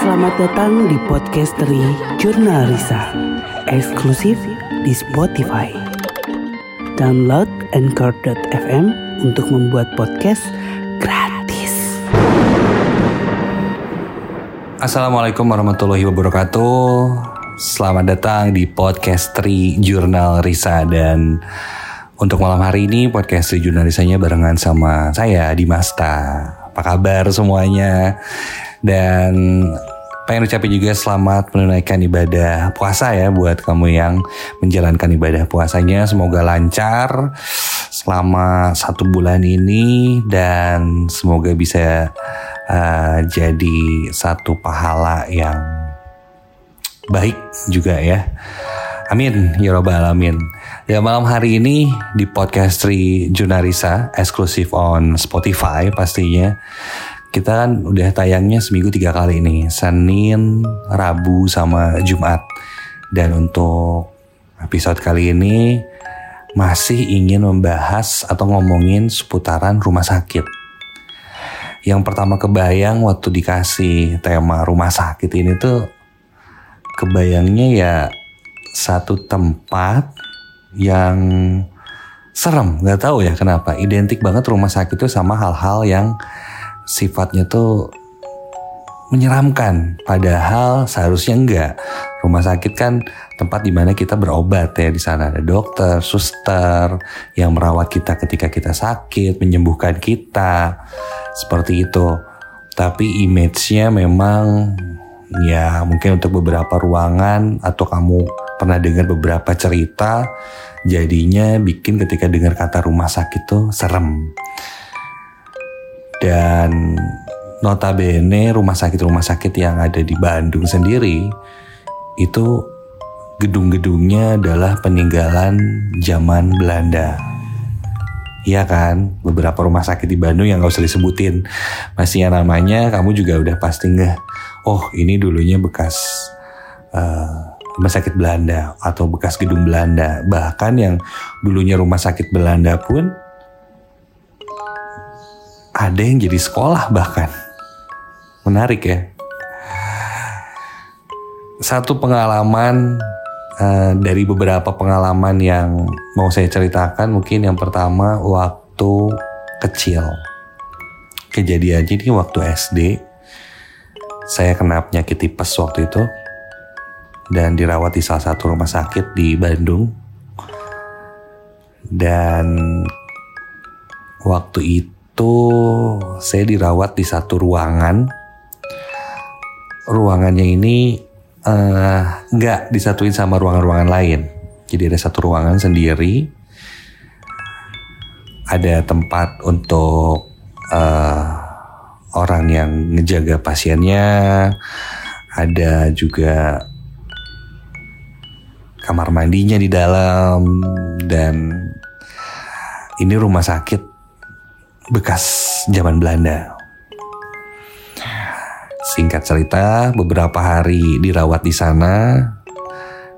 Selamat datang di podcast dari Jurnal Risa, eksklusif di Spotify. Download Anchor.fm untuk membuat podcast gratis. Assalamualaikum warahmatullahi wabarakatuh. Selamat datang di podcast Tri Jurnal Risa dan untuk malam hari ini podcast Tri Jurnal Risanya barengan sama saya Dimasta. Apa kabar semuanya? Dan pengen ucapin juga selamat menunaikan ibadah puasa ya buat kamu yang menjalankan ibadah puasanya. Semoga lancar selama satu bulan ini dan semoga bisa uh, jadi satu pahala yang baik juga ya. Amin ya robbal alamin. Ya malam hari ini di podcast Tri Junarisa eksklusif on Spotify pastinya kita kan udah tayangnya seminggu tiga kali nih Senin, Rabu, sama Jumat. Dan untuk episode kali ini masih ingin membahas atau ngomongin seputaran rumah sakit. Yang pertama kebayang waktu dikasih tema rumah sakit ini tuh kebayangnya ya satu tempat yang serem. Nggak tahu ya kenapa. Identik banget rumah sakit itu sama hal-hal yang sifatnya tuh menyeramkan padahal seharusnya enggak rumah sakit kan tempat di mana kita berobat ya di sana ada dokter, suster yang merawat kita ketika kita sakit, menyembuhkan kita seperti itu. Tapi image-nya memang ya mungkin untuk beberapa ruangan atau kamu pernah dengar beberapa cerita jadinya bikin ketika dengar kata rumah sakit tuh serem. Dan notabene rumah sakit-rumah sakit yang ada di Bandung sendiri itu gedung-gedungnya adalah peninggalan zaman Belanda. Iya kan, beberapa rumah sakit di Bandung yang gak usah disebutin. Masih yang namanya kamu juga udah pasti nggak. Oh ini dulunya bekas uh, rumah sakit Belanda atau bekas gedung Belanda. Bahkan yang dulunya rumah sakit Belanda pun ada yang jadi sekolah bahkan. Menarik ya. Satu pengalaman uh, dari beberapa pengalaman yang mau saya ceritakan mungkin yang pertama waktu kecil. Kejadian ini waktu SD. Saya kena penyakit tipes waktu itu dan dirawat di salah satu rumah sakit di Bandung. Dan waktu itu itu saya dirawat di satu ruangan. Ruangannya ini nggak uh, disatuin sama ruangan-ruangan lain. Jadi ada satu ruangan sendiri. Ada tempat untuk uh, orang yang ngejaga pasiennya. Ada juga kamar mandinya di dalam dan ini rumah sakit bekas zaman Belanda. Singkat cerita, beberapa hari dirawat di sana,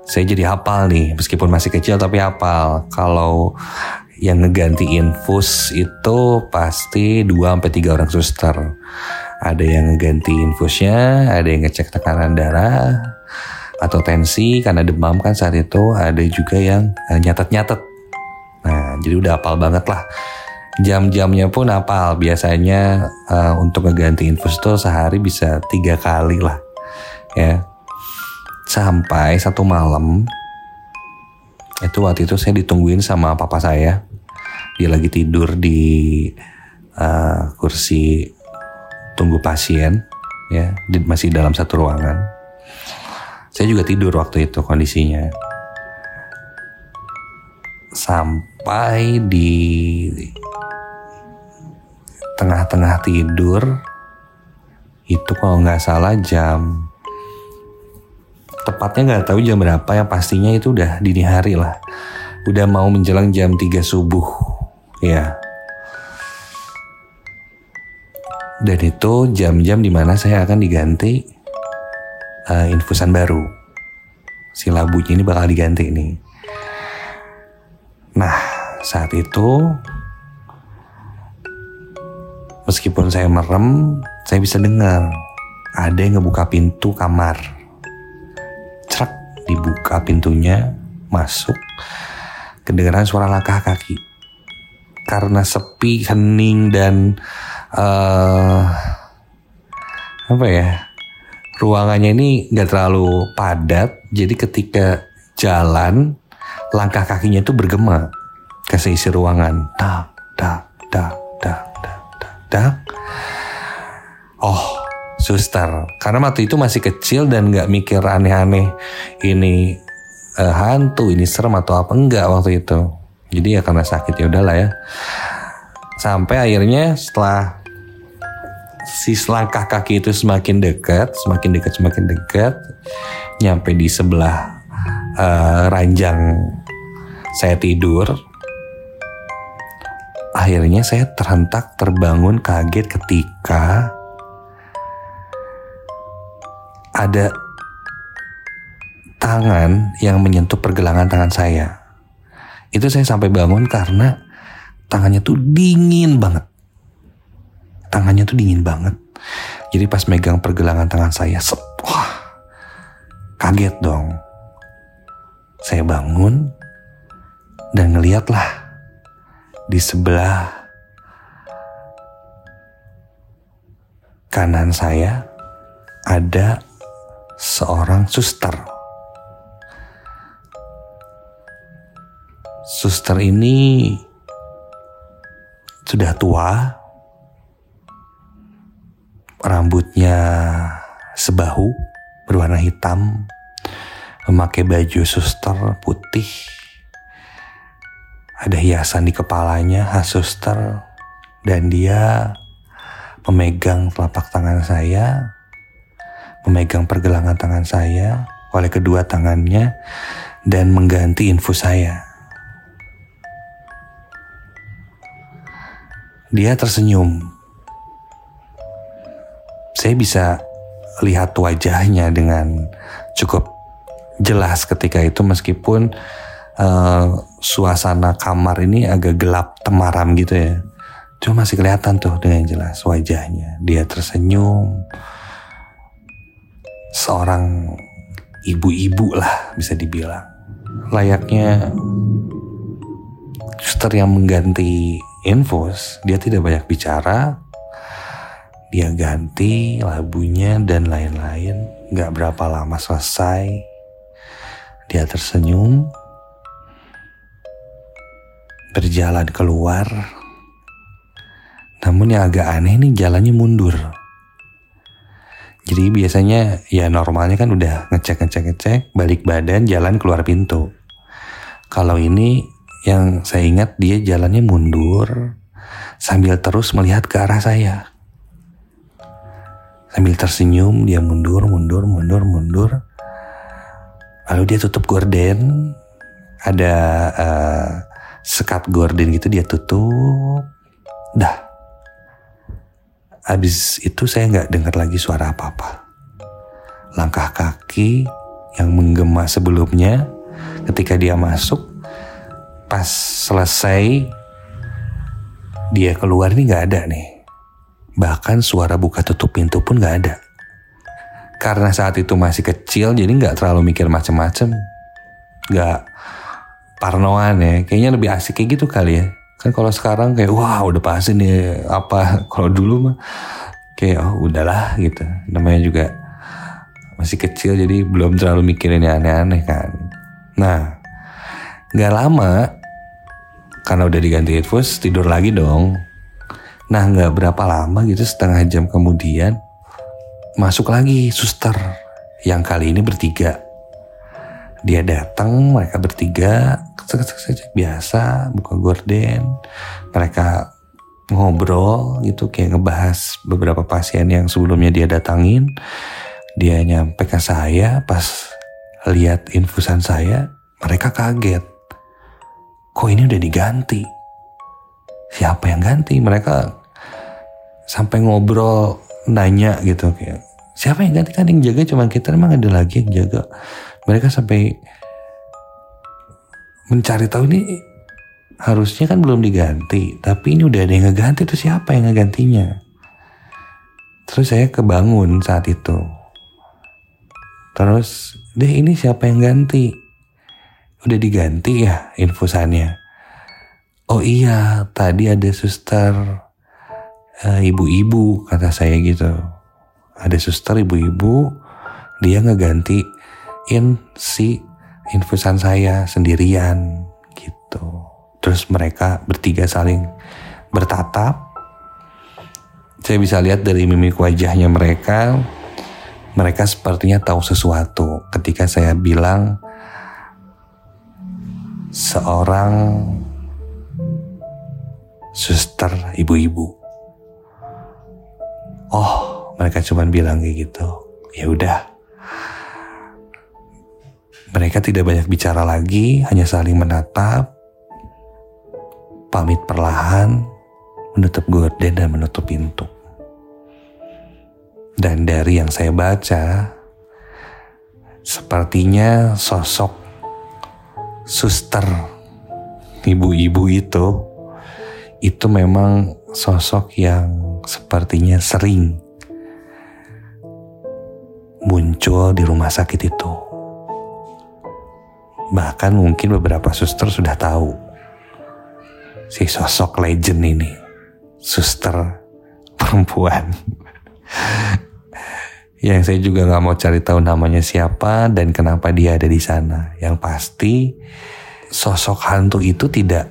saya jadi hafal nih, meskipun masih kecil tapi hafal. Kalau yang ngeganti infus itu pasti 2 sampai 3 orang suster. Ada yang ngeganti infusnya, ada yang ngecek tekanan darah atau tensi karena demam kan saat itu, ada juga yang eh, nyatet-nyatet. Nah, jadi udah hafal banget lah jam-jamnya pun apal. Biasanya uh, untuk ngeganti infus tuh sehari bisa tiga kali lah ya. Sampai satu malam itu waktu itu saya ditungguin sama papa saya. Dia lagi tidur di uh, kursi tunggu pasien ya masih dalam satu ruangan. Saya juga tidur waktu itu kondisinya. Sampai di tengah-tengah tidur itu kalau nggak salah jam tepatnya nggak tahu jam berapa yang pastinya itu udah dini hari lah. Udah mau menjelang jam 3 subuh ya. Dan itu jam-jam di mana saya akan diganti uh, infusan baru. Si labunya ini bakal diganti nih. Nah saat itu Meskipun saya merem, saya bisa dengar ada yang ngebuka pintu kamar. Cerak dibuka pintunya, masuk. Kedengaran suara langkah kaki. Karena sepi, hening dan uh, apa ya? Ruangannya ini nggak terlalu padat, jadi ketika jalan langkah kakinya itu bergema ke seisi ruangan. Tak, tak, tak, tak, tak, tak. Oh, suster. Karena waktu itu masih kecil dan nggak mikir aneh-aneh. Ini uh, hantu, ini serem atau apa enggak waktu itu. Jadi ya karena sakit ya udahlah ya. Sampai akhirnya setelah si langkah kaki itu semakin dekat, semakin dekat, semakin dekat, nyampe di sebelah uh, ranjang saya tidur. Akhirnya saya terhentak terbangun kaget ketika ada tangan yang menyentuh pergelangan tangan saya. Itu saya sampai bangun karena tangannya tuh dingin banget. Tangannya tuh dingin banget. Jadi pas megang pergelangan tangan saya, sep, wah, kaget dong. Saya bangun dan ngeliatlah di sebelah kanan saya ada seorang suster. Suster ini sudah tua, rambutnya sebahu berwarna hitam, memakai baju suster putih, ada hiasan di kepalanya khas suster, dan dia memegang telapak tangan saya, memegang pergelangan tangan saya oleh kedua tangannya, dan mengganti infus saya. Dia tersenyum. Saya bisa lihat wajahnya dengan cukup jelas ketika itu meskipun uh, suasana kamar ini agak gelap temaram gitu ya. Cuma masih kelihatan tuh dengan jelas wajahnya. Dia tersenyum. Seorang ibu-ibu lah bisa dibilang. Layaknya suster yang mengganti infus, dia tidak banyak bicara. Dia ganti labunya dan lain-lain. Gak berapa lama selesai dia tersenyum, berjalan keluar. Namun yang agak aneh nih jalannya mundur. Jadi biasanya ya normalnya kan udah ngecek ngecek ngecek, balik badan, jalan keluar pintu. Kalau ini yang saya ingat dia jalannya mundur sambil terus melihat ke arah saya. Sambil tersenyum dia mundur, mundur, mundur, mundur. Lalu dia tutup gorden, ada uh, sekat gorden gitu dia tutup. Dah. Habis itu saya nggak dengar lagi suara apa-apa. Langkah kaki yang menggema sebelumnya ketika dia masuk, pas selesai dia keluar ini nggak ada nih. Bahkan suara buka tutup pintu pun nggak ada karena saat itu masih kecil jadi nggak terlalu mikir macem-macem nggak parnoan ya. Kayaknya lebih asik kayak gitu kali ya. Kan kalau sekarang kayak wah udah pasti nih apa. Kalau dulu mah kayak oh udahlah gitu. Namanya juga masih kecil jadi belum terlalu mikirin yang aneh-aneh kan. Nah nggak lama karena udah diganti infus tidur lagi dong. Nah nggak berapa lama gitu setengah jam kemudian Masuk lagi suster yang kali ini bertiga. Dia datang, mereka bertiga, biasa, buka gorden. Mereka ngobrol gitu, kayak ngebahas beberapa pasien yang sebelumnya dia datangin. Dia nyampe ke saya, pas lihat infusan saya, mereka kaget. Kok ini udah diganti? Siapa yang ganti? Mereka sampai ngobrol nanya gitu kayak siapa yang ganti kan yang jaga cuma kita emang ada lagi yang jaga mereka sampai mencari tahu ini harusnya kan belum diganti tapi ini udah ada yang ngeganti itu siapa yang ngegantinya Terus saya kebangun saat itu. Terus, deh ini siapa yang ganti? Udah diganti ya infusannya? Oh iya, tadi ada suster uh, ibu-ibu kata saya gitu. Ada suster ibu-ibu, dia ngegantiin si infusan saya sendirian gitu. Terus mereka bertiga saling bertatap. Saya bisa lihat dari mimik wajahnya mereka, mereka sepertinya tahu sesuatu ketika saya bilang seorang suster ibu-ibu. Oh, mereka cuma bilang kayak gitu. Ya udah. Mereka tidak banyak bicara lagi, hanya saling menatap, pamit perlahan, menutup gorden dan menutup pintu. Dan dari yang saya baca, sepertinya sosok suster ibu-ibu itu itu memang sosok yang sepertinya sering muncul di rumah sakit itu. Bahkan mungkin beberapa suster sudah tahu si sosok legend ini, suster perempuan yang saya juga nggak mau cari tahu namanya siapa dan kenapa dia ada di sana. Yang pasti sosok hantu itu tidak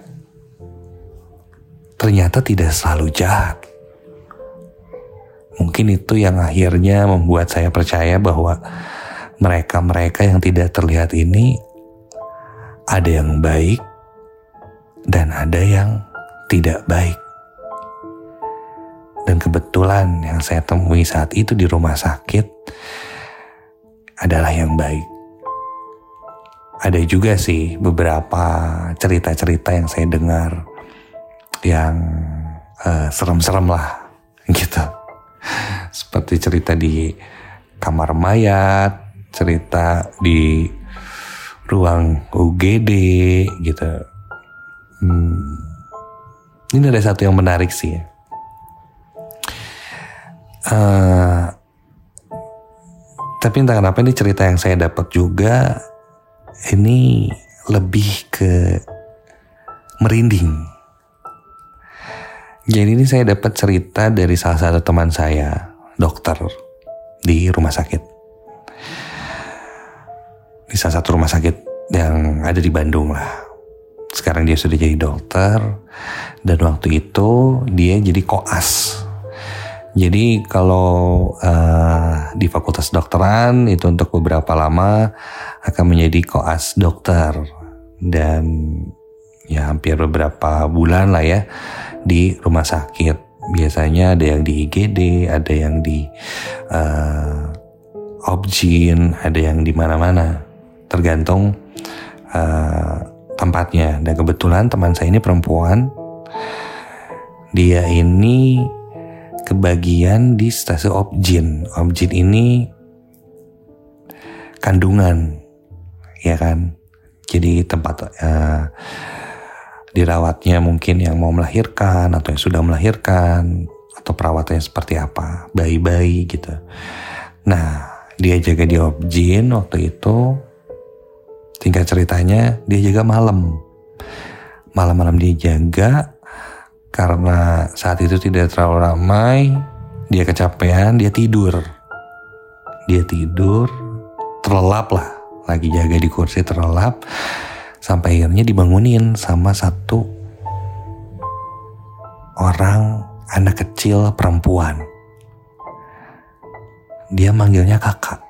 ternyata tidak selalu jahat. Mungkin itu yang akhirnya membuat saya percaya bahwa mereka-mereka yang tidak terlihat ini ada yang baik dan ada yang tidak baik. Dan kebetulan yang saya temui saat itu di rumah sakit adalah yang baik. Ada juga sih beberapa cerita-cerita yang saya dengar yang uh, serem-serem lah gitu. Seperti cerita di kamar mayat, cerita di ruang UGD gitu. Hmm. Ini ada satu yang menarik sih ya Uh, tapi entah kenapa ini cerita yang saya dapat juga ini lebih ke merinding. Jadi ini saya dapat cerita dari salah satu teman saya, dokter di rumah sakit. Di salah satu rumah sakit yang ada di Bandung lah. Sekarang dia sudah jadi dokter dan waktu itu dia jadi koas jadi kalau uh, di Fakultas Dokteran itu untuk beberapa lama akan menjadi koas dokter dan ya hampir beberapa bulan lah ya di rumah sakit. Biasanya ada yang di IGD, ada yang di uh, Objin, ada yang di mana-mana. Tergantung uh, tempatnya. Dan kebetulan teman saya ini perempuan. Dia ini kebagian di stasiun Objin. Objin ini kandungan, ya kan? Jadi tempat uh, dirawatnya mungkin yang mau melahirkan atau yang sudah melahirkan atau perawatannya seperti apa, bayi-bayi gitu. Nah, dia jaga di Objin waktu itu. Tingkat ceritanya dia jaga malam. Malam-malam dia jaga, karena saat itu tidak terlalu ramai, dia kecapean, dia tidur. Dia tidur, terlelap lah, lagi jaga di kursi terlelap, sampai akhirnya dibangunin sama satu orang anak kecil perempuan. Dia manggilnya kakak.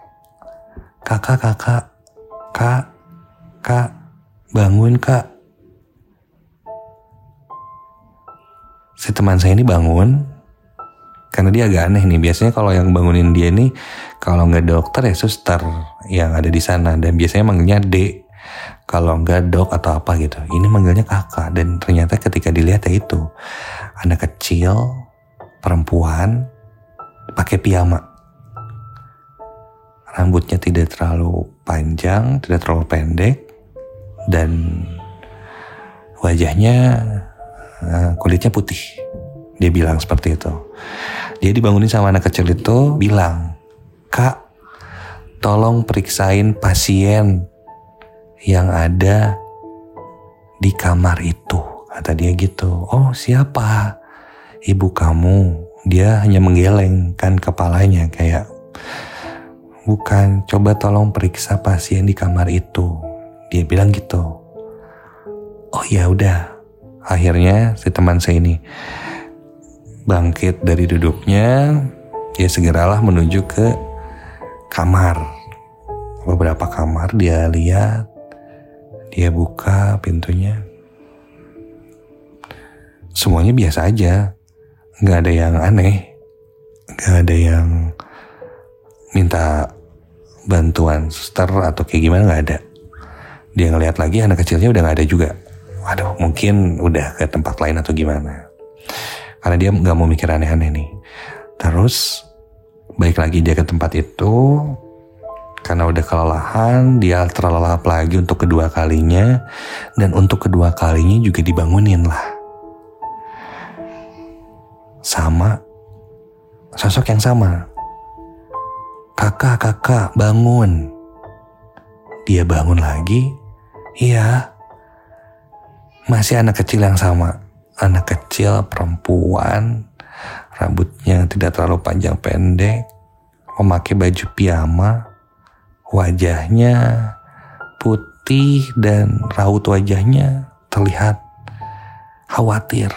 Kakak, kakak, kak, kak, bangun kak, si teman saya ini bangun. Karena dia agak aneh nih. Biasanya kalau yang bangunin dia ini kalau nggak dokter ya suster yang ada di sana. Dan biasanya manggilnya D. Kalau nggak dok atau apa gitu. Ini manggilnya kakak. Dan ternyata ketika dilihat ya itu anak kecil perempuan pakai piyama. Rambutnya tidak terlalu panjang tidak terlalu pendek dan wajahnya Eh, kulitnya putih. Dia bilang seperti itu. Dia dibangunin sama anak kecil itu bilang, Kak, tolong periksain pasien yang ada di kamar itu. Kata dia gitu. Oh siapa? Ibu kamu. Dia hanya menggelengkan kepalanya kayak bukan coba tolong periksa pasien di kamar itu. Dia bilang gitu. Oh ya udah. Akhirnya si teman saya ini bangkit dari duduknya, dia segeralah menuju ke kamar. Beberapa kamar dia lihat, dia buka pintunya. Semuanya biasa aja, nggak ada yang aneh, nggak ada yang minta bantuan suster atau kayak gimana nggak ada. Dia ngeliat lagi anak kecilnya udah nggak ada juga. Waduh, mungkin udah ke tempat lain atau gimana. Karena dia nggak mau mikir aneh-aneh nih. Terus balik lagi dia ke tempat itu, karena udah kelelahan, dia terlelap lagi untuk kedua kalinya. Dan untuk kedua kalinya juga dibangunin lah. Sama. Sosok yang sama. Kakak, kakak, bangun. Dia bangun lagi. Iya. Masih anak kecil yang sama. Anak kecil, perempuan. Rambutnya tidak terlalu panjang pendek. Memakai baju piyama Wajahnya putih dan raut wajahnya terlihat khawatir.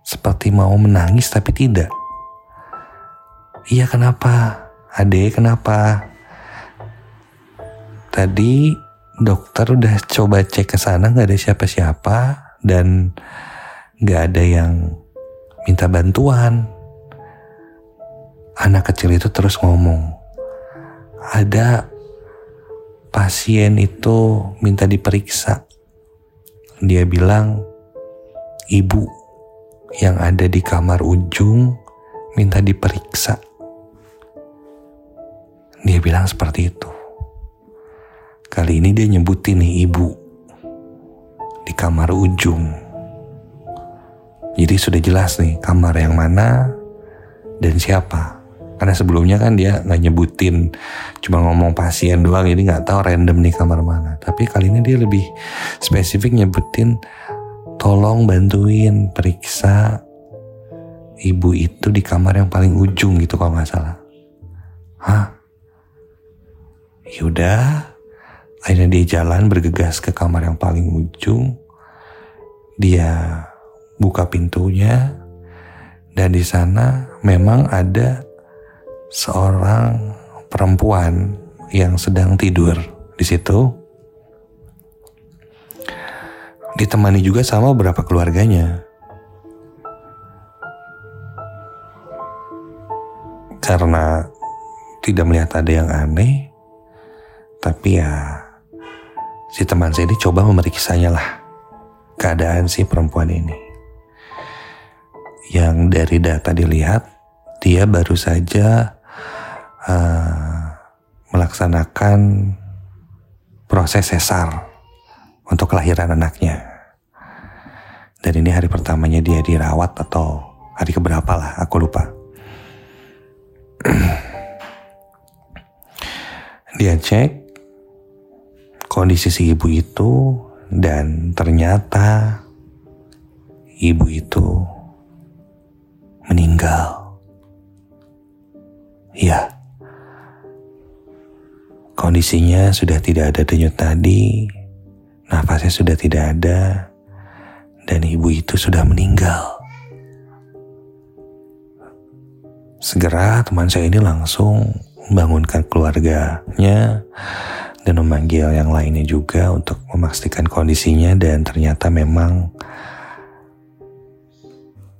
Seperti mau menangis tapi tidak. Iya kenapa? Ade kenapa? Tadi dokter udah coba cek ke sana nggak ada siapa-siapa dan nggak ada yang minta bantuan. Anak kecil itu terus ngomong, ada pasien itu minta diperiksa. Dia bilang ibu yang ada di kamar ujung minta diperiksa. Dia bilang seperti itu. Kali ini dia nyebutin nih ibu di kamar ujung. Jadi sudah jelas nih kamar yang mana dan siapa. Karena sebelumnya kan dia nggak nyebutin, cuma ngomong pasien doang, jadi nggak tahu random nih kamar mana. Tapi kali ini dia lebih spesifik nyebutin, tolong bantuin periksa ibu itu di kamar yang paling ujung gitu kalau nggak salah. Hah? Yaudah, akhirnya dia jalan bergegas ke kamar yang paling ujung. Dia buka pintunya, dan di sana memang ada seorang perempuan yang sedang tidur di situ ditemani juga sama beberapa keluarganya. Karena tidak melihat ada yang aneh, tapi ya si teman saya ini coba memeriksanya lah keadaan si perempuan ini. Yang dari data dilihat, dia baru saja uh, melaksanakan proses sesar untuk kelahiran anaknya. Dan ini hari pertamanya dia dirawat atau hari keberapa lah, aku lupa. dia cek kondisi si ibu itu dan ternyata ibu itu meninggal. Ya, Kondisinya sudah tidak ada denyut tadi, nafasnya sudah tidak ada, dan ibu itu sudah meninggal. Segera teman saya ini langsung membangunkan keluarganya dan memanggil yang lainnya juga untuk memastikan kondisinya dan ternyata memang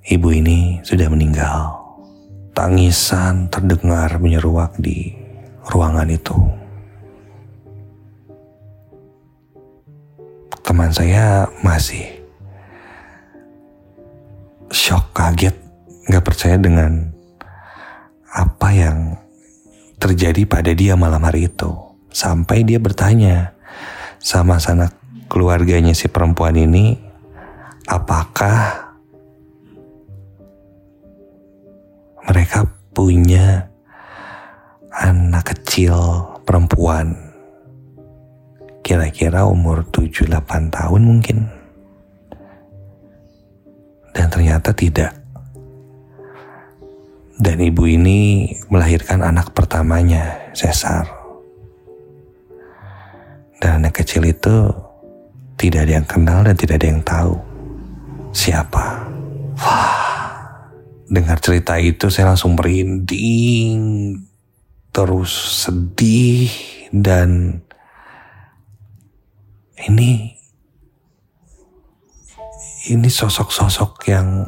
ibu ini sudah meninggal. Tangisan terdengar menyeruak di ruangan itu. teman saya masih shock, kaget, nggak percaya dengan apa yang terjadi pada dia malam hari itu. Sampai dia bertanya sama sanak keluarganya si perempuan ini, apakah mereka punya anak kecil perempuan? Kira-kira umur 7-8 tahun mungkin. Dan ternyata tidak. Dan ibu ini melahirkan anak pertamanya sesar dan anak kecil itu tidak ada yang kenal dan tidak ada yang tahu siapa. Wah dengar cerita itu saya langsung merinding terus sedih dan ini ini sosok-sosok yang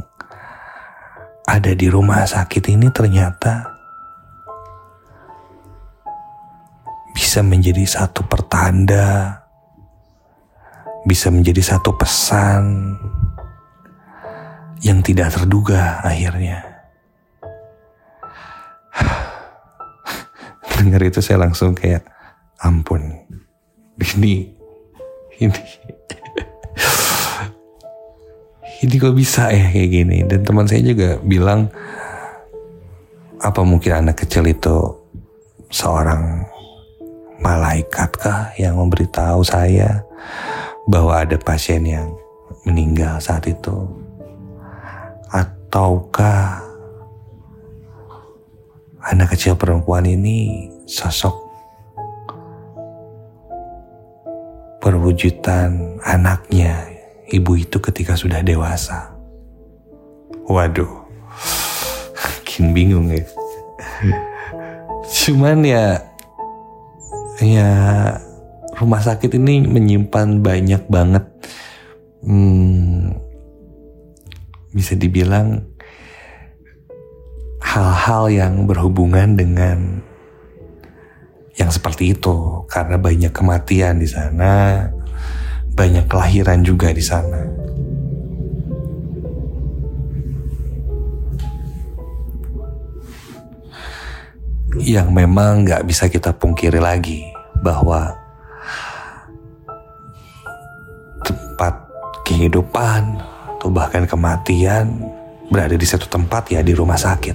ada di rumah sakit ini ternyata bisa menjadi satu pertanda, bisa menjadi satu pesan yang tidak terduga akhirnya. Dengar itu saya langsung kayak ampun. Ini ini ini kok bisa ya kayak gini dan teman saya juga bilang apa mungkin anak kecil itu seorang malaikat kah yang memberitahu saya bahwa ada pasien yang meninggal saat itu ataukah anak kecil perempuan ini sosok perwujudan anaknya ibu itu ketika sudah dewasa. Waduh, makin bingung ya. Cuman ya, ya rumah sakit ini menyimpan banyak banget, hmm, bisa dibilang hal-hal yang berhubungan dengan yang seperti itu karena banyak kematian di sana banyak kelahiran juga di sana. Yang memang gak bisa kita pungkiri lagi bahwa tempat kehidupan atau bahkan kematian berada di satu tempat ya di rumah sakit.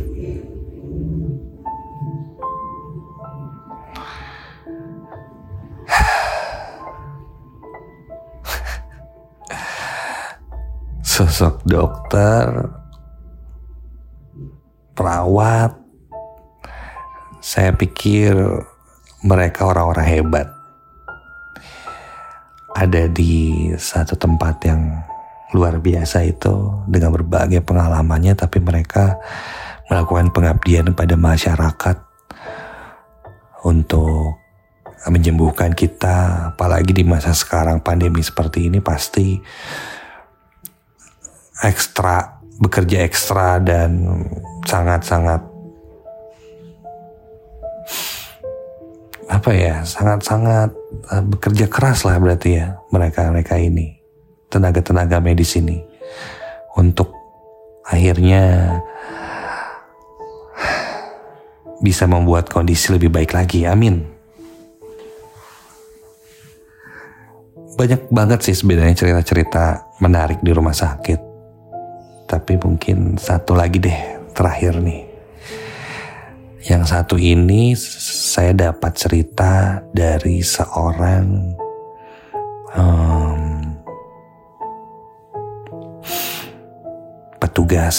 sosok dokter, perawat, saya pikir mereka orang-orang hebat. Ada di satu tempat yang luar biasa itu dengan berbagai pengalamannya, tapi mereka melakukan pengabdian pada masyarakat untuk menyembuhkan kita, apalagi di masa sekarang pandemi seperti ini pasti ekstra bekerja ekstra dan sangat-sangat apa ya sangat-sangat uh, bekerja keras lah berarti ya mereka mereka ini tenaga-tenaga medis ini untuk akhirnya bisa membuat kondisi lebih baik lagi. Amin. Banyak banget sih sebenarnya cerita-cerita menarik di rumah sakit. Tapi mungkin satu lagi deh terakhir nih. Yang satu ini saya dapat cerita dari seorang um, petugas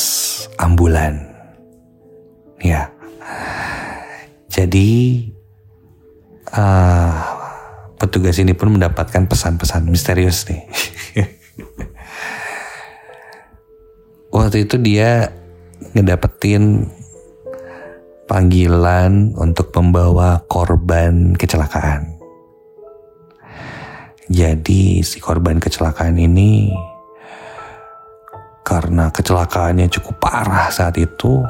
ambulan. Ya, jadi uh, petugas ini pun mendapatkan pesan-pesan misterius nih. waktu itu dia ngedapetin panggilan untuk membawa korban kecelakaan. Jadi si korban kecelakaan ini karena kecelakaannya cukup parah saat itu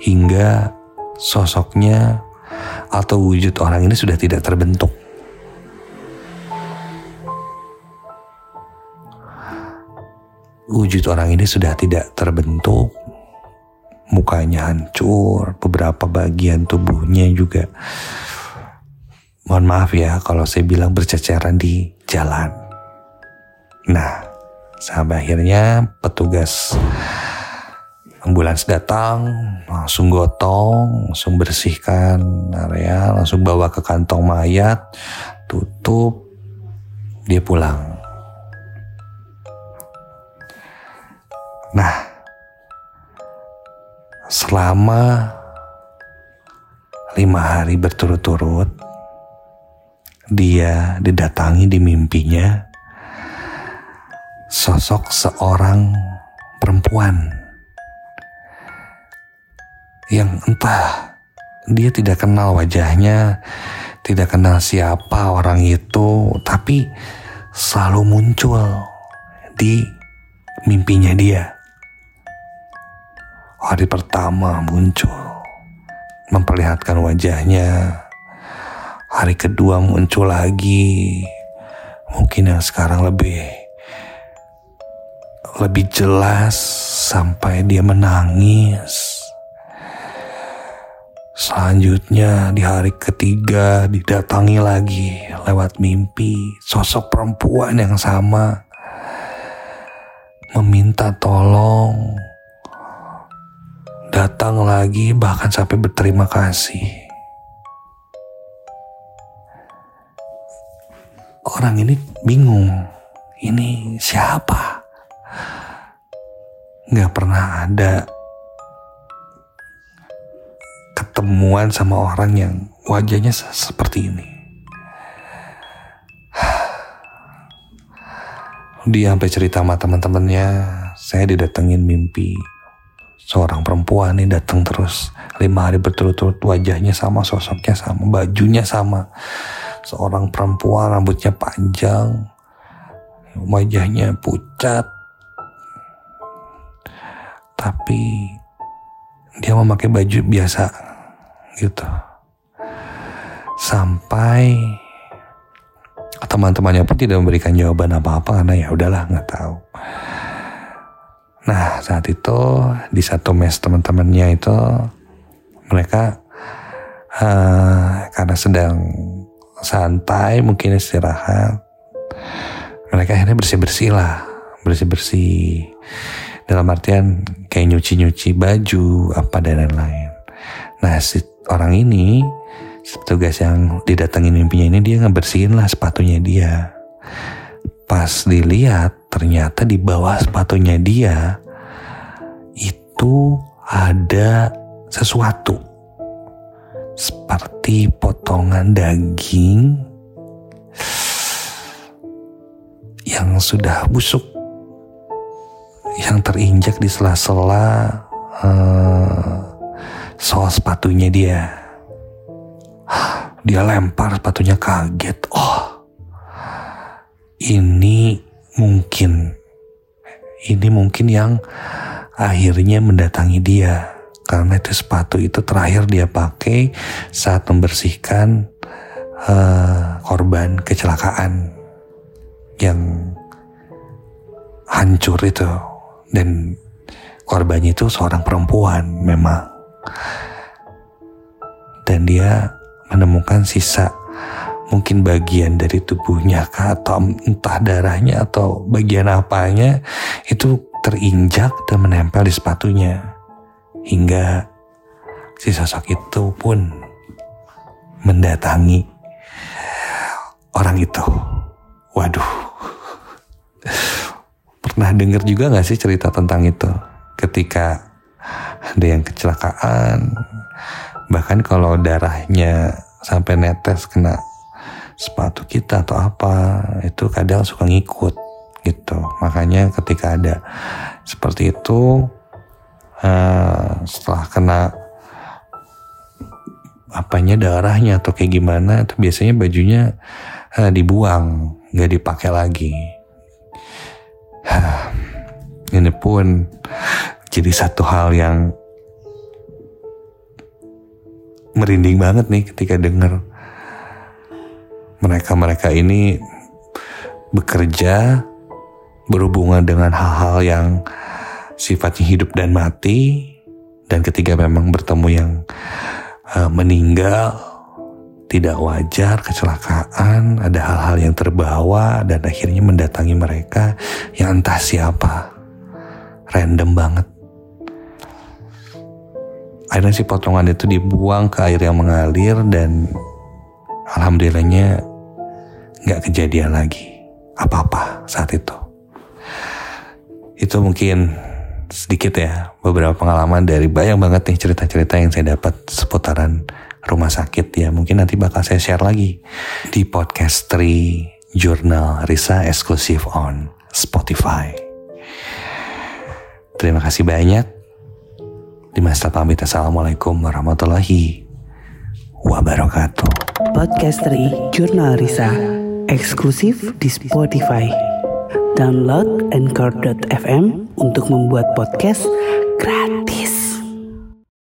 hingga sosoknya atau wujud orang ini sudah tidak terbentuk. wujud orang ini sudah tidak terbentuk, mukanya hancur, beberapa bagian tubuhnya juga. Mohon maaf ya kalau saya bilang berceceran di jalan. Nah, sampai akhirnya petugas ambulans datang langsung gotong langsung bersihkan area langsung bawa ke kantong mayat tutup dia pulang nah selama lima hari berturut-turut dia didatangi di mimpinya sosok seorang perempuan yang entah dia tidak kenal wajahnya, tidak kenal siapa orang itu, tapi selalu muncul di mimpinya dia. Hari pertama muncul, memperlihatkan wajahnya. Hari kedua muncul lagi, mungkin yang sekarang lebih lebih jelas sampai dia menangis Selanjutnya di hari ketiga didatangi lagi lewat mimpi sosok perempuan yang sama meminta tolong datang lagi bahkan sampai berterima kasih. Orang ini bingung, ini siapa? Gak pernah ada ketemuan sama orang yang wajahnya seperti ini. Dia sampai cerita sama teman-temannya, saya didatengin mimpi seorang perempuan ini datang terus. Lima hari berturut-turut wajahnya sama sosoknya sama bajunya sama. Seorang perempuan rambutnya panjang wajahnya pucat. Tapi dia memakai baju biasa gitu. Sampai teman-temannya pun tidak memberikan jawaban apa-apa karena ya udahlah nggak tahu nah saat itu di satu mes teman-temannya itu mereka uh, karena sedang santai mungkin istirahat mereka akhirnya bersih-bersih lah. Bersih-bersih. Dalam artian kayak nyuci-nyuci baju apa dan lain-lain. Nah si orang ini tugas yang didatengin mimpinya ini dia ngebersihin lah sepatunya dia. Pas dilihat ternyata di bawah sepatunya dia itu ada sesuatu seperti potongan daging yang sudah busuk yang terinjak di sela-sela uh, soal sepatunya dia. Dia lempar sepatunya kaget. Oh, ini mungkin, ini mungkin yang akhirnya mendatangi dia. Karena itu sepatu itu terakhir dia pakai saat membersihkan uh, korban kecelakaan yang hancur itu. Dan korbannya itu seorang perempuan memang dan dia menemukan sisa mungkin bagian dari tubuhnya atau entah darahnya atau bagian apanya itu terinjak dan menempel di sepatunya hingga si sosok itu pun mendatangi orang itu. Waduh, pernah dengar juga gak sih cerita tentang itu? Ketika ada yang kecelakaan bahkan kalau darahnya sampai netes kena sepatu kita atau apa itu kadang suka ngikut gitu. Makanya ketika ada seperti itu uh, setelah kena apanya darahnya atau kayak gimana itu biasanya bajunya uh, dibuang nggak dipakai lagi. Ini pun jadi satu hal yang merinding banget nih ketika dengar mereka-mereka ini bekerja berhubungan dengan hal-hal yang sifatnya hidup dan mati dan ketika memang bertemu yang uh, meninggal tidak wajar kecelakaan ada hal-hal yang terbawa dan akhirnya mendatangi mereka yang entah siapa. Random banget. Akhirnya si potongan itu dibuang ke air yang mengalir dan alhamdulillahnya nggak kejadian lagi apa-apa saat itu. Itu mungkin sedikit ya beberapa pengalaman dari banyak banget nih cerita-cerita yang saya dapat seputaran rumah sakit ya mungkin nanti bakal saya share lagi di podcast Tri Jurnal Risa eksklusif on Spotify. Terima kasih banyak. Dimas pamit Assalamualaikum warahmatullahi wabarakatuh. Podcast Tri Jurnal Risa eksklusif di Spotify. Download Anchor.fm untuk membuat podcast gratis.